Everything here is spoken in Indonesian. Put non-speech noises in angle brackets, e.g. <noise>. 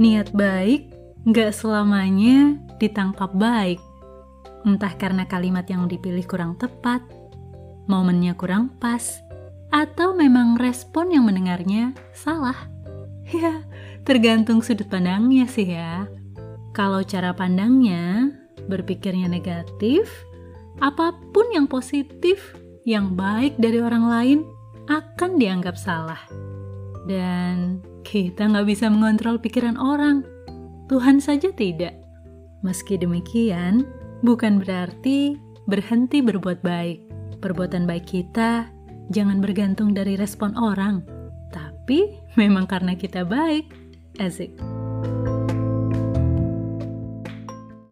Niat baik nggak selamanya ditangkap baik. Entah karena kalimat yang dipilih kurang tepat, momennya kurang pas, atau memang respon yang mendengarnya salah. <laughs> Ya, tergantung sudut pandangnya sih ya. Kalau cara pandangnya berpikirnya negatif, apa pun yang positif, yang baik dari orang lain akan dianggap salah. Dan kita nggak bisa mengontrol pikiran orang. Tuhan saja tidak. Meski demikian, bukan berarti berhenti berbuat baik. Perbuatan baik kita jangan bergantung dari respon orang, tapi <laughs> memang karena kita baik. Asik.